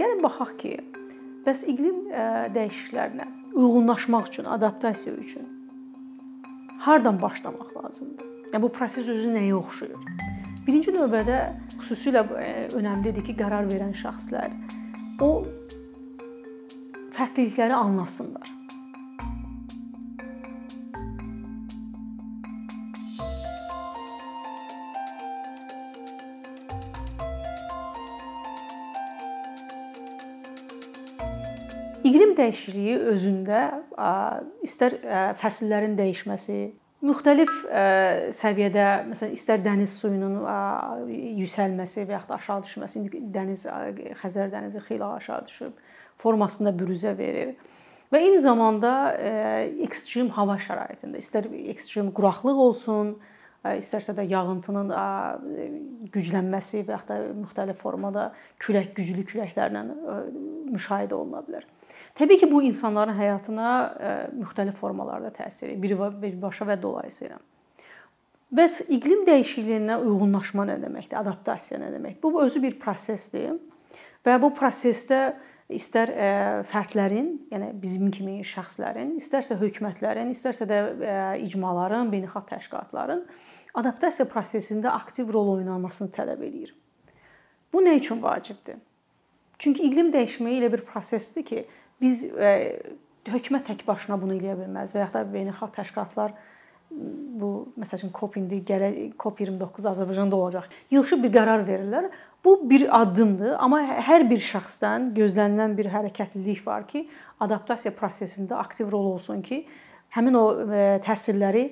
Gəlin baxaq ki, bəs iqlim dəyişikliklərinə uyğunlaşmaq üçün, adaptasiya üçün hardan başlamaq lazımdır? Yəni bu proses özü nəyə oxşuyur? Birinci növbədə xüsusilə önəmlidir ki, qərar verən şəxslər o fərqlilikləri anlasınlar. İqlim dəyişikliyi özündə istər fəsillərin dəyişməsi, müxtəlif səviyyədə, məsələn, istər dəniz suyunun yüksəlməsi və yaxud da aşağı düşməsi, indi dəniz Xəzər dənizi xeyli aşağı düşüb, formasında büruzə verir. Və eyni zamanda ekstrem hava şəraitində, istər ekstrem quraqlıq olsun, istərsə də yağıntının güclənməsi və yaxud da müxtəlif formada külək güclü küləklərlə müşahidə oluna bilər. Təbii ki, bu insanların həyatına müxtəlif formalarda təsir edir, birbaşa və dolayısıyla. Bəs iqlim dəyişikliyinə uyğunlaşma nə deməkdir? Adaptasiya nə deməkdir? Bu özü bir prosesdir və bu prosesdə istər fərdlərin, yəni bizim kimi şəxslərin, istərsə hökumətlərin, istərsə də icmaların, beynəlxalq təşkilatların adaptasiya prosesində aktiv rol oynamasını tələb eləyir. Bu nə üçün vacibdir? Çünki iqlim dəyişməyi elə bir prosesdir ki, biz hökumət tək başına bunu eləyə bilməz və ya da beynəlxalq təşkilatlar bu məsəl üçün COP indi gələ COP29 Azərbaycanda olacaq. Yığılıb bir qərar verirlər. Bu bir addımdır, amma hər bir şəxsdən gözlənilən bir hərəkətlilik var ki, adaptasiya prosesində aktiv rol olsun ki, həmin o təsirləri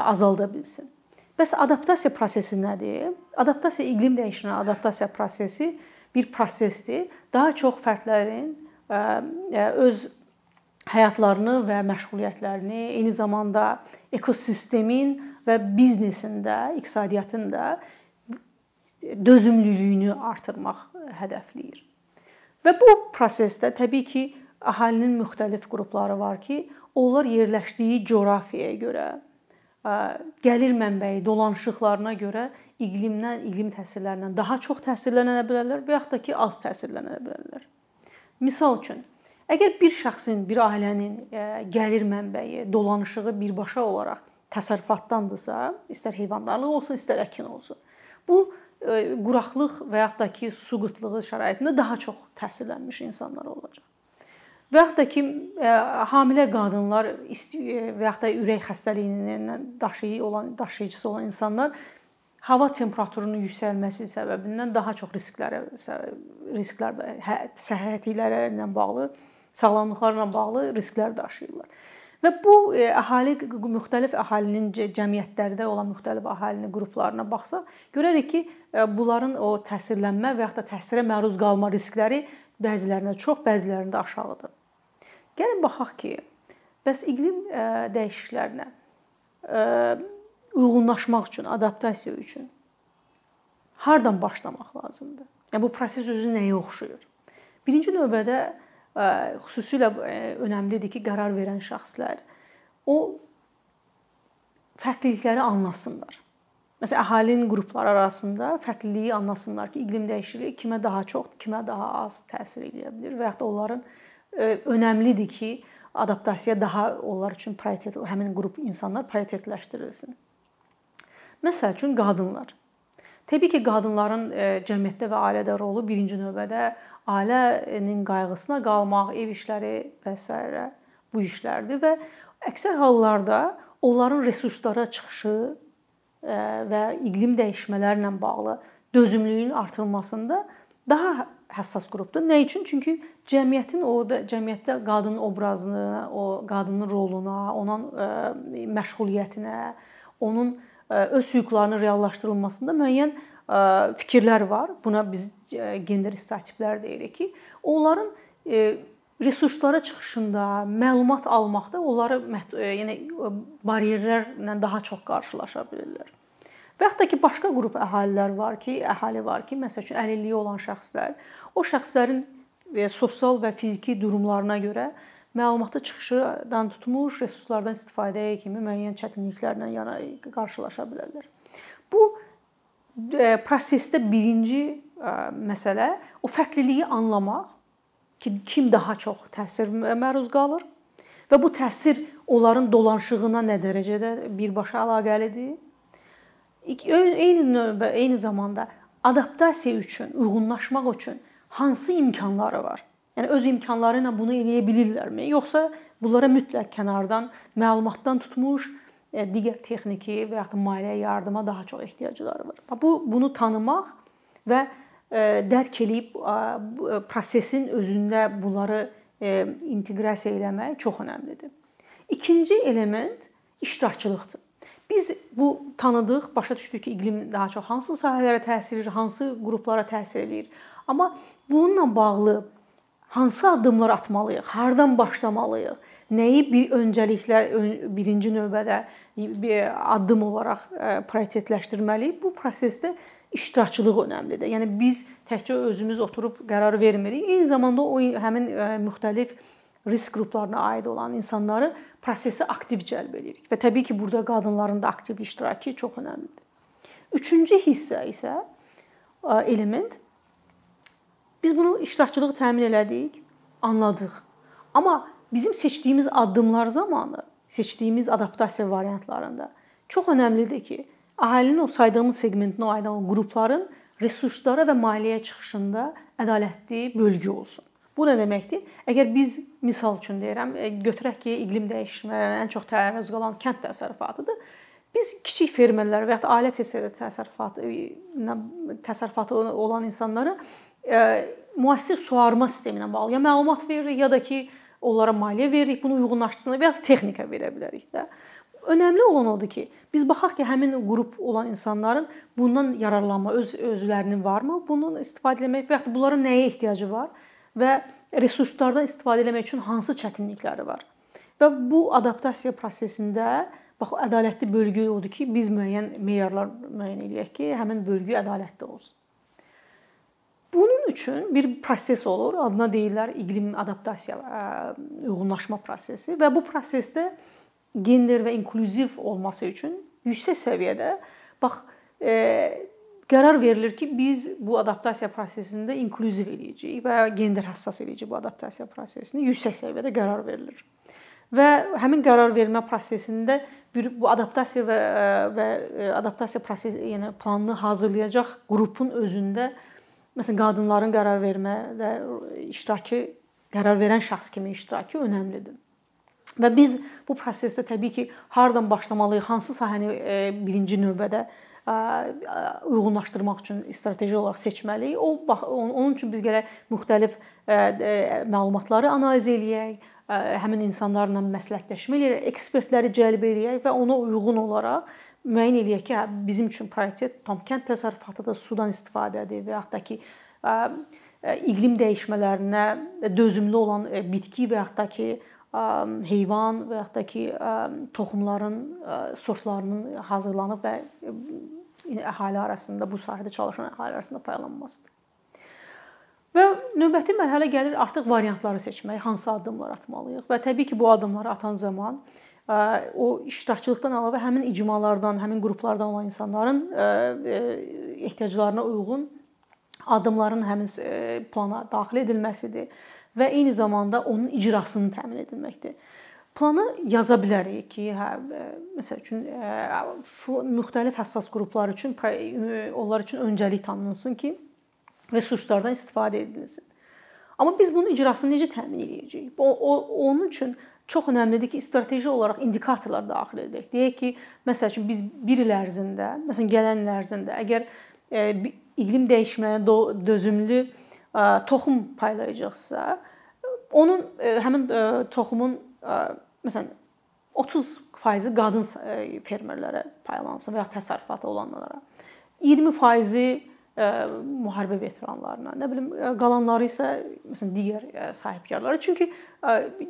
azalda bilsin. Bəs adaptasiya prosesi nədir? Adaptasiya iqlim dəyişikliyinə adaptasiya prosesi bir prosesdir. Daha çox fərdlərin öz həyatlarını və məşğuliyyətlərini, eyni zamanda ekosistemin və biznesin də, iqtisadiyyatın da dözümlülüyünü artırmaq hədəfləyir. Və bu prosesdə təbii ki, əhalinin müxtəlif qrupları var ki, onlar yerləşdiyi coğrafiyaya görə gəlir mənbəyi, dolanışıqlarına görə iqlimdən, iqlim təsirlərindən daha çox təsirlənə bilərlər və yaxud da ki, az təsirlənə bilərlər. Misal üçün, əgər bir şəxsin, bir ailənin gəlir mənbəyi, dolanışığı birbaşa olaraq təsərrüfatdandırsa, istər heyvandarlıq olsun, istər əkin olsun. Bu quraqlıq və yaxud da ki, su qıtlığı şəraitində daha çox təsirlənmiş insanlar olacaq. Və yaxud da ki, hamilə qadınlar və yaxud da ürək xəstəliyindən daşıyıcı olan, daşıyıcısı olan insanlar hava temperaturunun yüksəlməsi səbəbindən daha çox risklərə risklər hə, səhhətləri ilə bağlı, sağlamlıqlarla bağlı risklər daşıyırlar. Və bu əhali müxtəlif əhalinin cəmiyyətlərdə olan müxtəlif əhalinin qruplarına baxsa, görərik ki, bunların o təsirlənmə və yaxud da təsirə məruz qalma riskləri bəzilərində çox, bəzilərində aşağıdır. Gəlin baxaq ki, bəs iqlim dəyişikliklərinə uyğunlaşmaq üçün, adaptasiya üçün hardan başlamaq lazımdır? Yəni bu proses özü nəyə oxşuyur? Birinci növbədə xüsusilə önəmlidir ki, qərar verən şəxslər o fərqlilikləri anlasınlar. Məsələn, əhalinin qrupları arasında fərqliliyi anlasınlar ki, iqlim dəyişikliyi kimə daha çox, kimə daha az təsir edə bilər və ya da onların önəmlidir ki, adaptasiya daha onlar üçün prioritet, həmin qrup insanlar prioritetləşdirilsin. Məsəl üçün qadınlar. Təbii ki, qadınların cəmiyyətdə və ailədə rolu birinci növbədə ailənin qayğısına qalmaq, ev işləri və s. bu işlərdir və əksər hallarda onların resurslara çıxışı və iqlim dəyişmələrlə bağlı dözümlülüyün artırılmasında daha həssas qrupdur. Nə üçün? Çünki cəmiyyətin orada cəmiyyətdə qadın obrazını, o qadının roluna, onun məşğuliyyətinə, onun öz hüquqlarının reallaşdırılmasında müəyyən fikirlər var. Buna biz gender stereotiplər deyirik ki, onların resurslara çıxışında, məlumat almaqda onları yəni bariyerlərlə daha çox qarşılaşa bilirlər. Və da ki, başqa qrup əhalilər var ki, əhali var ki, məsəl üçün əlilliyi olan şəxslər, o şəxslərin sosial və fiziki durumlarına görə məlumatı çıxışdan tutmuş resurslardan istifadəyə kimi müəyyən çətinliklərlə yana qarşılaşa bilərlər. Bu prosesdə birinci məsələ o fərqliliyi anlamaq ki, kim daha çox təsir məruz qalır və bu təsir onların dolanışığına nə dərəcədə birbaşa əlaqəlidir? Eyni növbə, eyni zamanda adaptasiya üçün, uyğunlaşmaq üçün hansı imkanları var? Yəni öz imkanları ilə bunu eləyə bilirlərmi? Yoxsa bunlara mütləq kənardan məlumatdan tutmuş e, digər texniki və ya maliyyə yardıma daha çox ehtiyacları var. Bu bunu tanımaq və e, dərk eləyib prosesin özündə bunları e, inteqrasiya eləmək çox əhəmilidir. İkinci element iştirakçılıqdır. Biz bu tanıdıq, başa düşdük ki, iqlim daha çox hansı sahələrə təsir edir, hansı qruplara təsir eləyir. Amma bununla bağlı hansı addımlar atmalıyıq, hardan başlamalıyıq, nəyi bir öncəliklə birinci növbədə bir addım olaraq e, prioritetləşdirməliyik. Bu prosesdə iştirakçılıq önəmlidir. Yəni biz təkcə özümüz oturub qərar vermirik, eyni zamanda o həmin e, müxtəlif risk qruplarına aid olan insanları prosesə aktiv cəlb edirik və təbii ki, burada qadınların da aktiv iştirakı çox əhəmilidir. Üçüncü hissə isə element biz bunu iştirakçılığı təmin elədik, anladıq. Amma bizim seçdiyimiz addımlar zamanı, seçdiyimiz adaptasiya variantlarında çox əhəmilidir ki, əhalinin o saydığımız segmentinə aid olan qrupların resurslara və maliyyə çıxışında ədalətli bölgü olsun. Bu nə deməkdir? Əgər biz misal üçün deyirəm, e, götürək ki, iqlim dəyişmələrinin ən çox tələb qalan kənd təsərrüfatıdır. Biz kiçik fermerlər və ya ailə təsərrüfatı təsərrüfatı olan insanlara e, müasir suarma sistemi ilə bağlı ya məlumat veririk ya da ki, onlara maliyyə veririk, bunu uyğunlaşdırsınlar və ya texnika verə bilərik də. Önəmli olan odur ki, biz baxaq ki, həmin qrup olan insanların bundan yararlanma öz özlərinin varmı? Bunun istifadə etmək və ya bunların nəyə ehtiyacı var? və resurslardan istifadə etmək üçün hansı çətinlikləri var. Və bu adaptasiya prosesində bax ədalətli bölgü odur ki, biz müəyyən meyarlar müəyyən eləyək ki, həmin bölgü ədalətli olsun. Bunun üçün bir proses olur, adına deyirlər iqlim adaptasiya uyğunlaşma prosesi və bu prosesdə gender və inklüziv olması üçün yüksək səviyyədə bax qərar verilir ki, biz bu adaptasiya prosesində inklüziv eləyəcəyik və gender həssas eləyəcəyik bu adaptasiya prosesini yüksək səviyyədə qərar verilir. Və həmin qərar vermə prosesində bir bu adaptasiya və və adaptasiya prosesi, yəni planını hazırlayacaq qrupun özündə məsələn qadınların qərar vermədə iştirakı, qərar verən şəxs kimi iştirakı önəmlidir. Və biz bu prosesdə təbii ki, hardan başlamalıyıq, hansı sahəni birinci növbədə uyğunlaşdırmaq üçün strateji olaraq seçməliyik. O onun üçün biz gərək müxtəlif məlumatları analiz eləyək, həmin insanlarla məsləhətləşmə eləyək, ekspertləri cəlb eləyək və ona uyğun olaraq müəyyən eləyək ki, hə, bizim üçün prioritet tam kənd təsərrüfatıdır, sudan istifadədir və da ki, iqlim dəyişmələrinə dözümlü olan bitki və da ki, heyvan və da ki, toxumların sortlarının hazırlanıb və əhali arasında bu sahədə çalışan əhali arasında paylanmasıdır. Və növbəti mərhələ gəlir artıq variantları seçmək, hansı addımlar atmalıyıq və təbii ki, bu addımları atan zaman o iştirakçılıqdan əlavə həmin icmalardan, həmin qruplardan olan insanların ehtiyaclarına uyğun addımların həmin plana daxil edilməsidir və eyni zamanda onun icrasının təmin edilməkdir. Planı yaza bilərik ki, hə, məsəl üçün müxtəlif həssas qruplar üçün onlar üçün öncəlik tanınsın ki, resurslardan istifadə edilsin. Amma biz bunun icrasını necə təmin edəcəyik? O, o onun üçün çox əhəmilidir ki, strateji olaraq indikatorlar daxil edək. Deyək ki, məsəl üçün biz 1 il ərzində, məsələn gələn il ərzində əgər e, iqlim dəyişməyinə dözümlü toxum paylayacaqsa, onun həmin toxumun məsələn 30% qadın fermerlərə paylansın və ya təsərrüfatı olanlara. 20% müharibə veteranlarına, nə bilim qalanları isə məsələn digər sahibkarlara. Çünki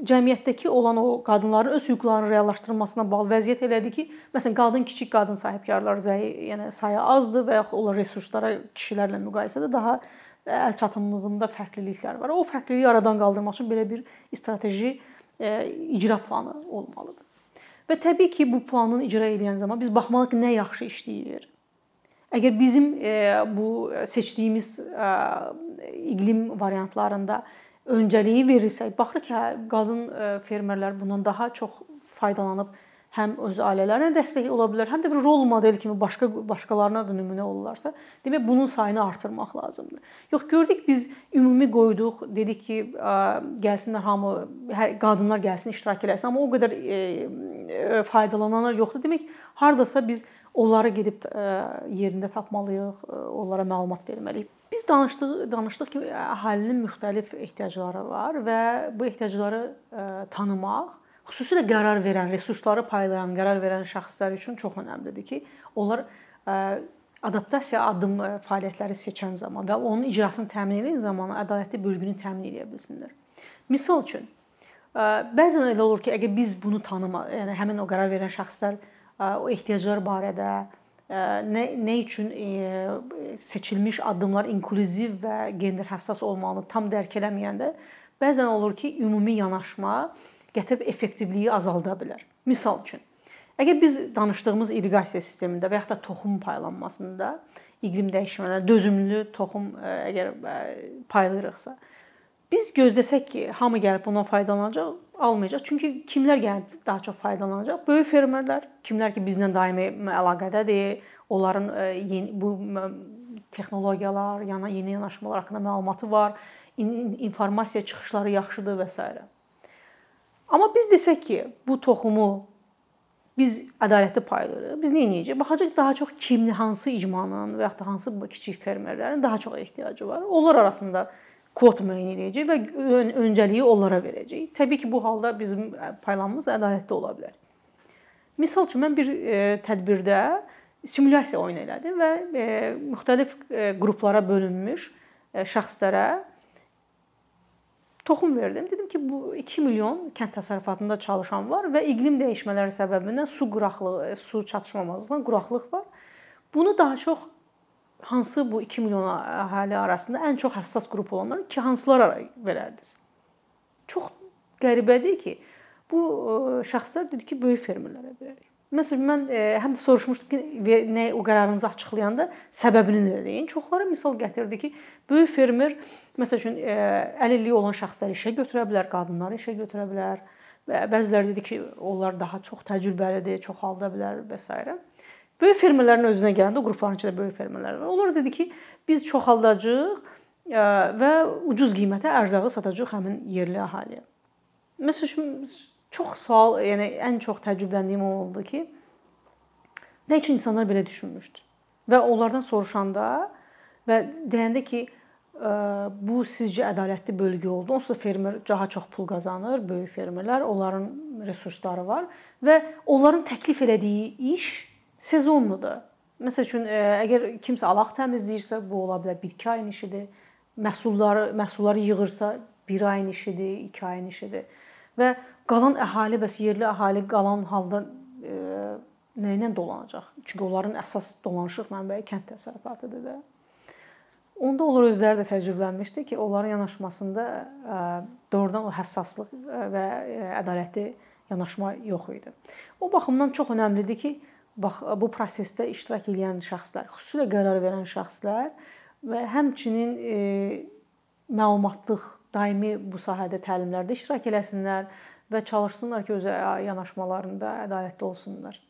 cəmiyyətdəki olan o qadınların öz hüquqlarının reallaşdırılmasına bağlı vəziyyət elədir ki, məsələn qadın kiçik qadın sahibkarlar zəif, yəni sayı azdır və ya onlar resurslara kişilərlə müqayisədə daha əl çatımlığında fərqliliklər var. O fərqliliyi aradan qaldırmaq üçün belə bir strateji icra planı olmalıdır. Və təbii ki, bu planın icra edən zaman biz baxmalıyıq ki, nə yaxşı işləyir. Əgər bizim bu seçdiyimiz iqlim variantlarında öncəliyi verirsək, baxırıq ki, hə, qadın fermerlər bundan daha çox faydalanıb həm öz ailələrinə dəstək ola bilər, həm də bir rol model kimi başqa başqalarına da nümunə olurlarsa, demək bunun sayını artırmaq lazımdır. Yox, gördük biz ümumi qoyduq, dedik ki, gəlsinlər hamı, hər qadınlar gəlsin, iştirak eləsin, amma o qədər e, e, faydalananlar yoxdur. Demək, hardasa biz onları gedib e, yerində tapmalıyıq, onlara məlumat verməliyik. Biz danışdıq, danışdıq ki, əhalinin müxtəlif ehtiyacları var və bu ehtiyacları tanımaq xüsusilə qərar verən, resursları paylayan, qərar verən şəxslər üçün çox əhəmilidir ki, onlar adaptasiya addım fəaliyyətləri seçən zaman və onun icrasını təmin edən zaman ədalətli bölgünü təmin edə bilsinlər. Məsəl üçün, bəzən elə olur ki, əgər biz bunu tanıma, yəni həmin o qərar verən şəxslər o ehtiyaclar barədə nə nə üçün seçilmiş addımlar inklüziv və gender həssas olmalı tam dərk eləməyəndə bəzən olur ki, ümumi yanaşma gətirib effektivliyi azalda bilər. Misal üçün, əgər biz danışdığımız irriqasiya sistemində və ya da toxum paylanmasında iqlim dəyişmələri, dözümlü toxum əgər paylayırıqsa, biz gözləsək ki, hamı gəlib bundan faydalanacaq, almayacaq. Çünki kimlər gəlib daha çox faydalanacaq? Böyük fermerlər, kimlər ki, bizlə daimi əlaqədədir, onların e, yeni bu texnologiyalar, yana yeni yanaşmalar haqqında məlumatı var, informasiya çıxışları yaxşıdır və s. Amma biz desək ki, bu toxumu biz ədalətli paylayırıq. Biz nə edəcəyik? Baxacaq daha çox kimli hansı icmanın və ya da hansı kiçik fermerlərin daha çox ehtiyacı var. Onlar arasında kvot müəyyən edəcək və öncəliyi onlara verəcək. Təbii ki, bu halda bizim paylanmamız ədalətli ola bilər. Məsəl üçün mən bir e, tədbirdə simulyasiya oyun elədim və e, müxtəlif e, qruplara bölünmüş şəxslərə toxum verdim. Dedim ki, bu 2 milyon kənd təsərrüfatında çalışan var və iqlim dəyişmələri səbəbindən su quraqlığı, su çatışmamazlığından quraqlıq var. Bunu daha çox hansı bu 2 milyon əhali arasında ən çox həssas qrup olanlar ki, hansılara verərdiniz? Çox qəribədir ki, bu şəxslər dedi ki, böyük fermerlərə verərik. Məsələn mən e, həm də soruşmuşdum ki, nə o qərarınızı açıqlayanda səbəbini nə deyin. Çoxları misal gətirdi ki, böyük fermer məsəl üçün e, əlilliyi olan şəxsləri işə götürə bilər, qadınları işə götürə bilər və bəziləri dedi ki, onlar daha çox təcrübəlidir, çoxalda bilər və s. Böyük fermerlərin özünə gələndə qrupların içində böyük fermerlər var. Onlar dedi ki, biz çoxaldacağıq e, və ucuz qiymətə ərzağı satacağıq həmin yerli əhaliyə. Məsəl üçün çox sual, yəni ən çox təəccübləndiyim o oldu ki, nə üçün insanlar belə düşünmüşdü? Və onlardan soruşanda və deyəndə ki, bu sizcə ədalətli bölgü oldu. Onsuz fermer daha çox pul qazanır, böyük fermerlər, onların resursları var və onların təklif elədiyi iş sezonludur. Məsəl üçün, əgər kimsə alaq təmizləyirsə, bu ola bilər 1-2 ayın işidir. Məhsulları, məhsulları yığırsa 1 ayın işidir, 2 ayın işidir. Və qalan əhali bəs yerli əhali qalan halda e, nə ilə dolanacaq? Çünki onların əsas dolanışıq mənbəyi kənd təsərrüfatıdır da. Onda onlar özləri də təcrübələnmişdi ki, onların yanaşmasında e, doğrudan o həssaslıq e, və e, ədalətli yanaşma yox idi. O baxımdan çox əhəmilidir ki, bax bu prosesdə iştirak edən şəxslər, xüsusilə qərar verən şəxslər və həmçinin e, məlumatlıq daimi bu sahədə təlimlərdə iştirak eləsinlər və çalışsınlar ki, öz yanaşmalarında ədalətli olsunlar.